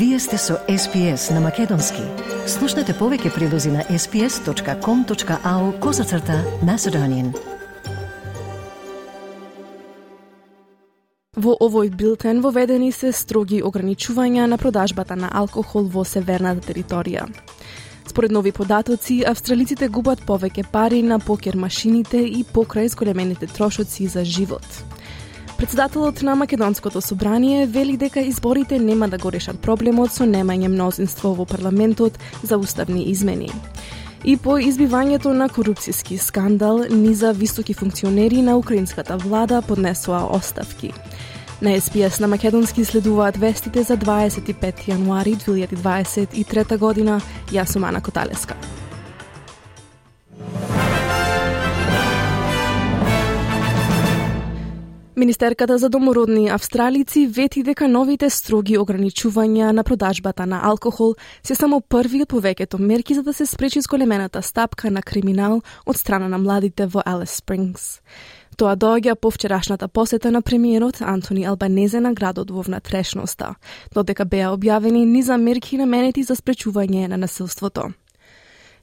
Вие сте со SPS на Македонски. Слушнете повеќе прилози на sps.com.au козацрта на Седонин. Во овој билтен воведени се строги ограничувања на продажбата на алкохол во северната територија. Според нови податоци, австралиците губат повеќе пари на покер машините и покрај зголемените трошоци за живот. Председателот на Македонското собрание вели дека изборите нема да го решат проблемот со немање мнозинство во парламентот за уставни измени. И по избивањето на корупцијски скандал, низа високи функционери на украинската влада поднесоа оставки. На СПС на Македонски следуваат вестите за 25 јануари 2023 година. Јас сум Ана Коталеска. Министерката за домородни австралици вети дека новите строги ограничувања на продажбата на алкохол се само први од повеќето мерки за да се спречи зголемената стапка на криминал од страна на младите во Алис Спрингс. Тоа доаѓа по вчерашната посета на премиерот Антони Албанезе на градот во внатрешноста, додека беа објавени низа мерки наменети за спречување на насилството.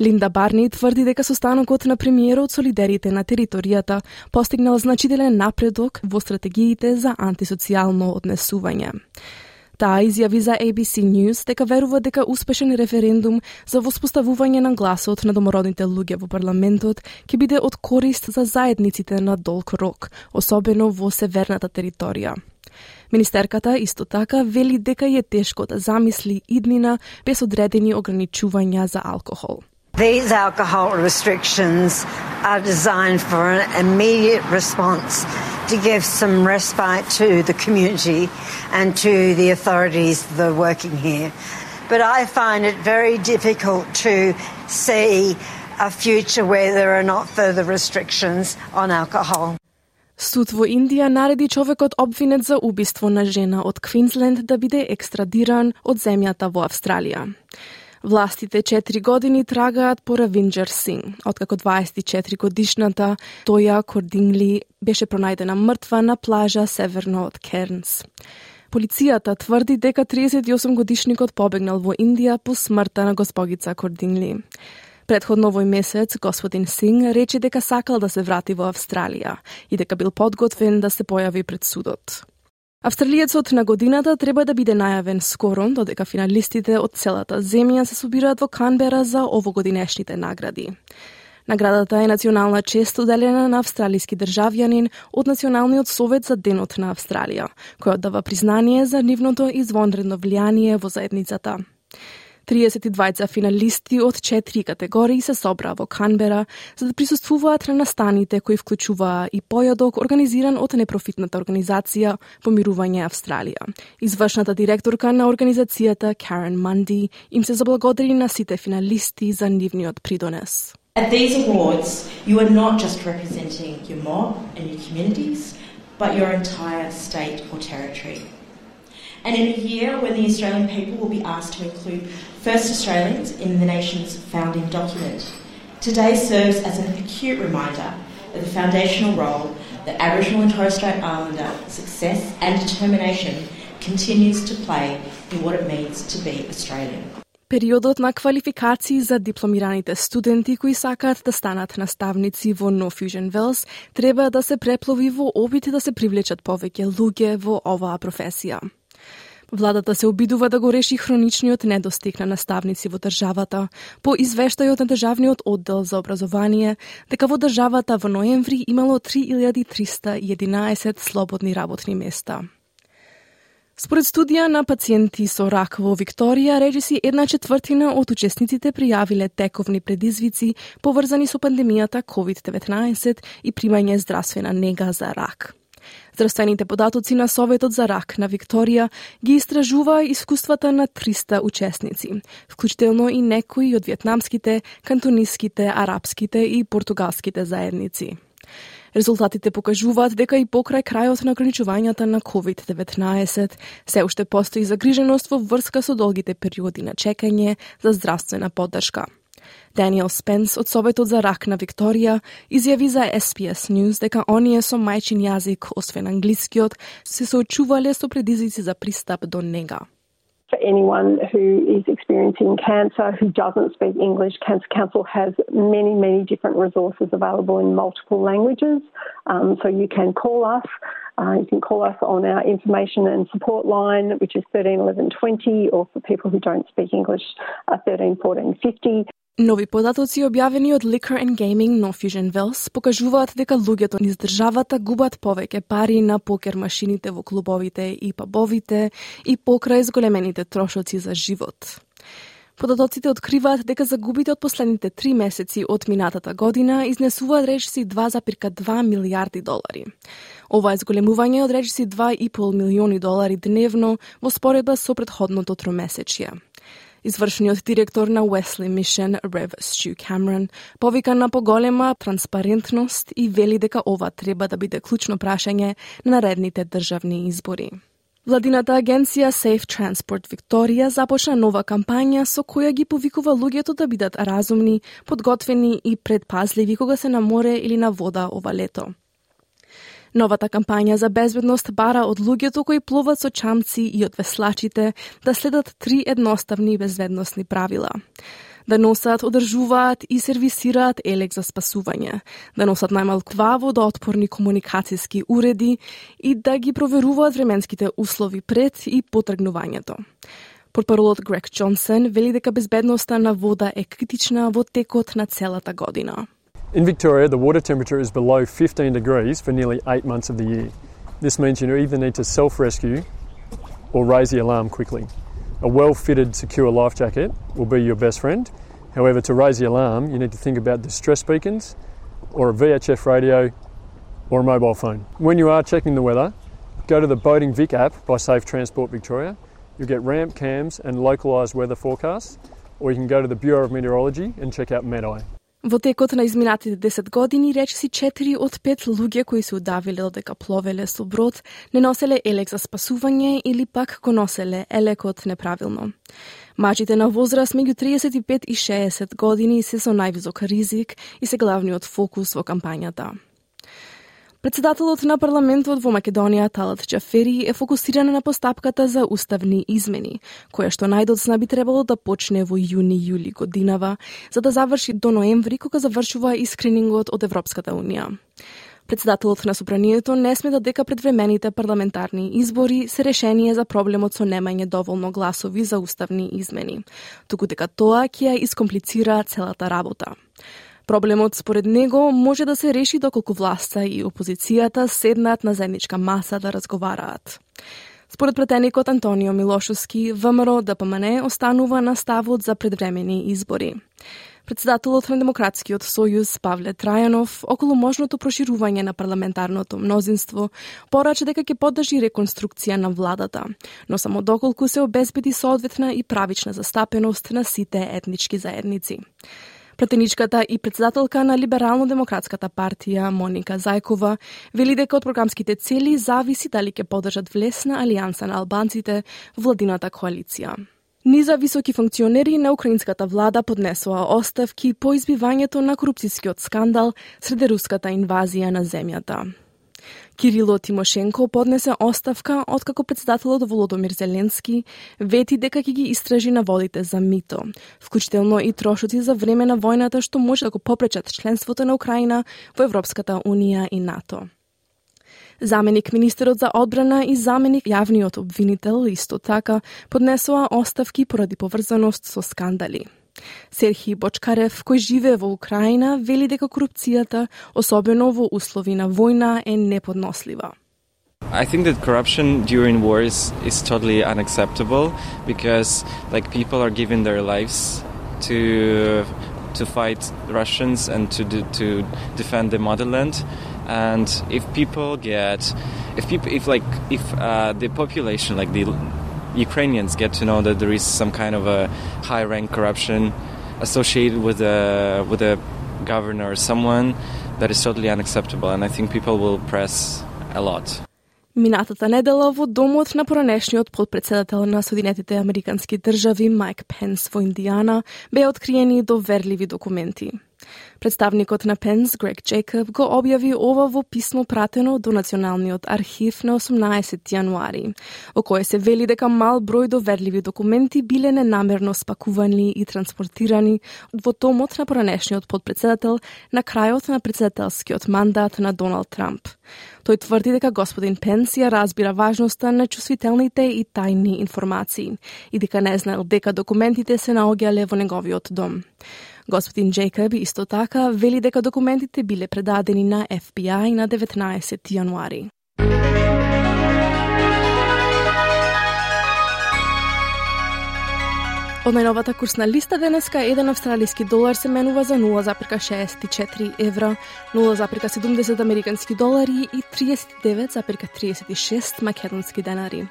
Линда Барни тврди дека состанокот на премиерот со лидерите на територијата постигнал значителен напредок во стратегиите за антисоцијално однесување. Таа изјави за ABC News дека верува дека успешен референдум за воспоставување на гласот на домородните луѓе во парламентот ќе биде од корист за заедниците на Долг Рок, особено во северната територија. Министерката исто така вели дека е тешко да замисли иднина без одредени ограничувања за алкохол. These alcohol restrictions are designed for an immediate response to give some respite to the community and to the authorities that are working here. But I find it very difficult to see a future where there are not further restrictions on alcohol. Суд во Индија нареди човекот обвинет за убиство на жена од Квинсленд да биде екстрадиран од земјата во Австралија. Властите 4 години трагаат по Равинджер Синг, откако 24 годишната Тоја Кордингли беше пронајдена мртва на плажа северно од Кернс. Полицијата тврди дека 38 годишникот побегнал во Индија по смртта на госпогица Кордингли. Предходно овој месец, господин Синг рече дека сакал да се врати во Австралија и дека бил подготвен да се појави пред судот. Австралиецот на годината треба да биде најавен скоро, додека финалистите од целата земја се собираат во Канбера за овогодинешните награди. Наградата е национална чест оделена на австралиски државјанин од Националниот совет за Денот на Австралија, кој оддава признание за нивното извонредно влијание во заедницата. 32 финалисти од 4 категории се собра во Канбера за да присуствуваат на настаните кои вклучуваа и појадок организиран од непрофитната организација Помирување Австралија. Извршната директорка на организацијата Карен Манди им се заблагодари на сите финалисти за нивниот придонес. At these awards, you are not just representing your mob and your communities, but your entire state or territory. And in a year when the Australian people will be asked to include first Australians in the nation's founding document, today serves as an acute reminder of the foundational role that Aboriginal and Torres Strait Islander success and determination continues to play in what it means to be Australian. Периодот на квалификации за дипломираните студенти кои сакаат да станат наставници во No Fusion Wells треба да се преплови во обид да се привлечат повеќе луѓе во оваа професија. Владата се обидува да го реши хроничниот недостиг на наставници во државата по извештајот на Државниот оддел за образование дека во државата во ноември имало 3311 слободни работни места. Според студија на пациенти со рак во Викторија, речиси една четвртина од учесниците пријавиле тековни предизвици поврзани со пандемијата COVID-19 и примање здравствена нега за рак. Здравствените податоци на Советот за рак на Викторија ги истражува искуствата на 300 учесници, вклучително и некои од вьетнамските, кантониските, арапските и португалските заедници. Резултатите покажуваат дека и покрај крајот на ограничувањата на COVID-19 се уште постои загриженост во врска со долгите периоди на чекање за здравствена поддршка. Даниел Спенс од Советот за рак на Викторија изјави за SPS News дека оние со мајчин јазик, освен англискиот, се соочувале со предизвици за пристап до нега. for anyone who is experiencing cancer who doesn't speak English, Cancer Council has many, many different resources available in multiple languages. Um, so you can call us. Uh, you can call us on our information and support line, which is 13 11 20, or for people who don't speak English, uh, 13 14 50. Нови податоци објавени од Liquor and Gaming No Fusion Wells покажуваат дека луѓето низ државата губат повеќе пари на покер машините во клубовите и пабовите и покрај зголемените трошоци за живот. Податоците откриваат дека загубите од последните три месеци од минатата година изнесуваат речиси 2,2 милиарди долари. Ова е зголемување од речиси 2,5 милиони долари дневно во споредба со предходното тромесечие. Извршниот директор на Wesley Mission, Рев Стю Камерон, повика на поголема транспарентност и вели дека ова треба да биде клучно прашање на наредните државни избори. Владината агенција Safe Transport Victoria започна нова кампања со која ги повикува луѓето да бидат разумни, подготвени и предпазливи кога се на море или на вода ова лето. Новата кампања за безбедност бара од луѓето кои пловат со чамци и од веслачите да следат три едноставни безбедносни правила да носат, одржуваат и сервисираат елек за спасување, да носат најмалку два водоотпорни комуникацијски уреди и да ги проверуваат временските услови пред и потргнувањето. Портпаролот Грег Джонсон вели дека безбедноста на вода е критична во текот на целата година. In Victoria, the water temperature is below 15 degrees for nearly eight months of the year. This means you either need to self rescue or raise the alarm quickly. A well fitted, secure life jacket will be your best friend. However, to raise the alarm, you need to think about distress beacons or a VHF radio or a mobile phone. When you are checking the weather, go to the Boating Vic app by Safe Transport Victoria. You'll get ramp cams and localised weather forecasts, or you can go to the Bureau of Meteorology and check out MedEye. Во текот на изминатите 10 години, речиси 4 од 5 луѓе кои се удавиле додека пловеле со брод, не носеле елек за спасување или пак го носеле елекот неправилно. Мажите на возраст меѓу 35 и 60 години се со највисок ризик и се главниот фокус во кампањата. Председателот на парламентот во Македонија Талат Чафери е фокусиран на постапката за уставни измени, која што најдоцна би требало да почне во јуни-јули годинава, за да заврши до ноември кога завршува и скринингот од Европската Унија. Председателот на собранието не смета дека предвремените парламентарни избори се решение за проблемот со немање доволно гласови за уставни измени, туку дека тоа ќе ја искомплицира целата работа. Проблемот според него може да се реши доколку власта и опозицијата седнат на заедничка маса да разговараат. Според претеникот Антонио Милошовски, ВМРО ДПМН останува на ставот за предвремени избори. Председателот на Демократскиот сојуз Павле Трајанов околу можното проширување на парламентарното мнозинство порача дека ќе поддржи реконструкција на владата, но само доколку се обезбеди соодветна и правична застапеност на сите етнички заедници. Пратеничката и председателка на Либерално-демократската партија Моника Зајкова вели дека од програмските цели зависи дали ќе подржат влесна алијанса на албанците во владината коалиција. Низа високи функционери на украинската влада поднесоа оставки по избивањето на корупцијскиот скандал среде руската инвазија на земјата. Кирило Тимошенко поднесе оставка откако председателот Володомир Зеленски вети дека ќе ги истражи наводите за мито, вклучително и трошоци за време на војната што може да го попречат членството на Украина во Европската Унија и НАТО. Заменик министерот за одбрана и заменик јавниот обвинител исто така поднесоа оставки поради поврзаност со скандали. Серхи Бочкарев, кој живее во Украина, вели дека корупцијата, особено во услови на војна, е неподнослива. I think that corruption during wars is totally unacceptable because like people are giving their lives to to fight Russians and to do, to defend the motherland and if people get if people if like if uh, the population like the Ukrainians get to know that there is some kind of a high rank corruption associated with a with a governor or someone that is totally unacceptable and I think people will press a lot. Минатата недела во домот на поранешниот подпредседател на Соединетите Американски држави Майк Пенс во Индијана беа откриени доверливи документи. Представникот на Пенс, Грег Джейкоб, го објави ова во писмо пратено до Националниот архив на 18 јануари, во кое се вели дека мал број доверливи документи биле ненамерно спакувани и транспортирани во томот на поранешниот подпредседател на крајот на председателскиот мандат на Доналд Трамп. Тој тврди дека господин Пенс ја разбира важноста на чувствителните и тајни информации и дека не знаел дека документите се наоѓале во неговиот дом. Господин Джейкоб исто така вели дека документите биле предадени на FBI на 19 јануари. Од најновата курсна листа денеска, еден австралиски долар се менува за 0,64 евра, 0,70 американски долари и 39,36 македонски денари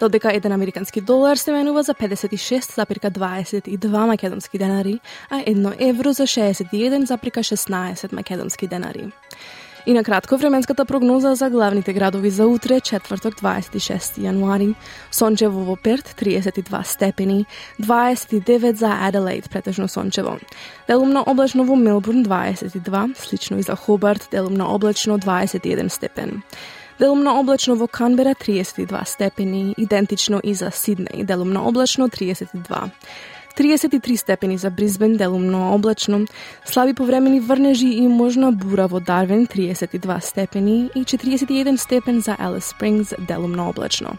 додека еден американски долар се менува за 56,22 македонски денари, а едно евро за 61,16 македонски денари. И на кратко временската прогноза за главните градови за утре, четврток 26 јануари. Сончево во Перт 32 степени, 29 за Аделаид претежно сончево. Делумно облачно во Мелбурн 22, слично и за Хобарт, делумно облачно 21 степен. Делумно облачно во Канбера 32 степени, идентично и за Сиднеј, делумно облачно 32. 33 степени за Бризбен, делумно облачно, слаби повремени врнежи и можна бура во Дарвин, 32 степени и 41 степен за Елис Спрингс, делумно облачно.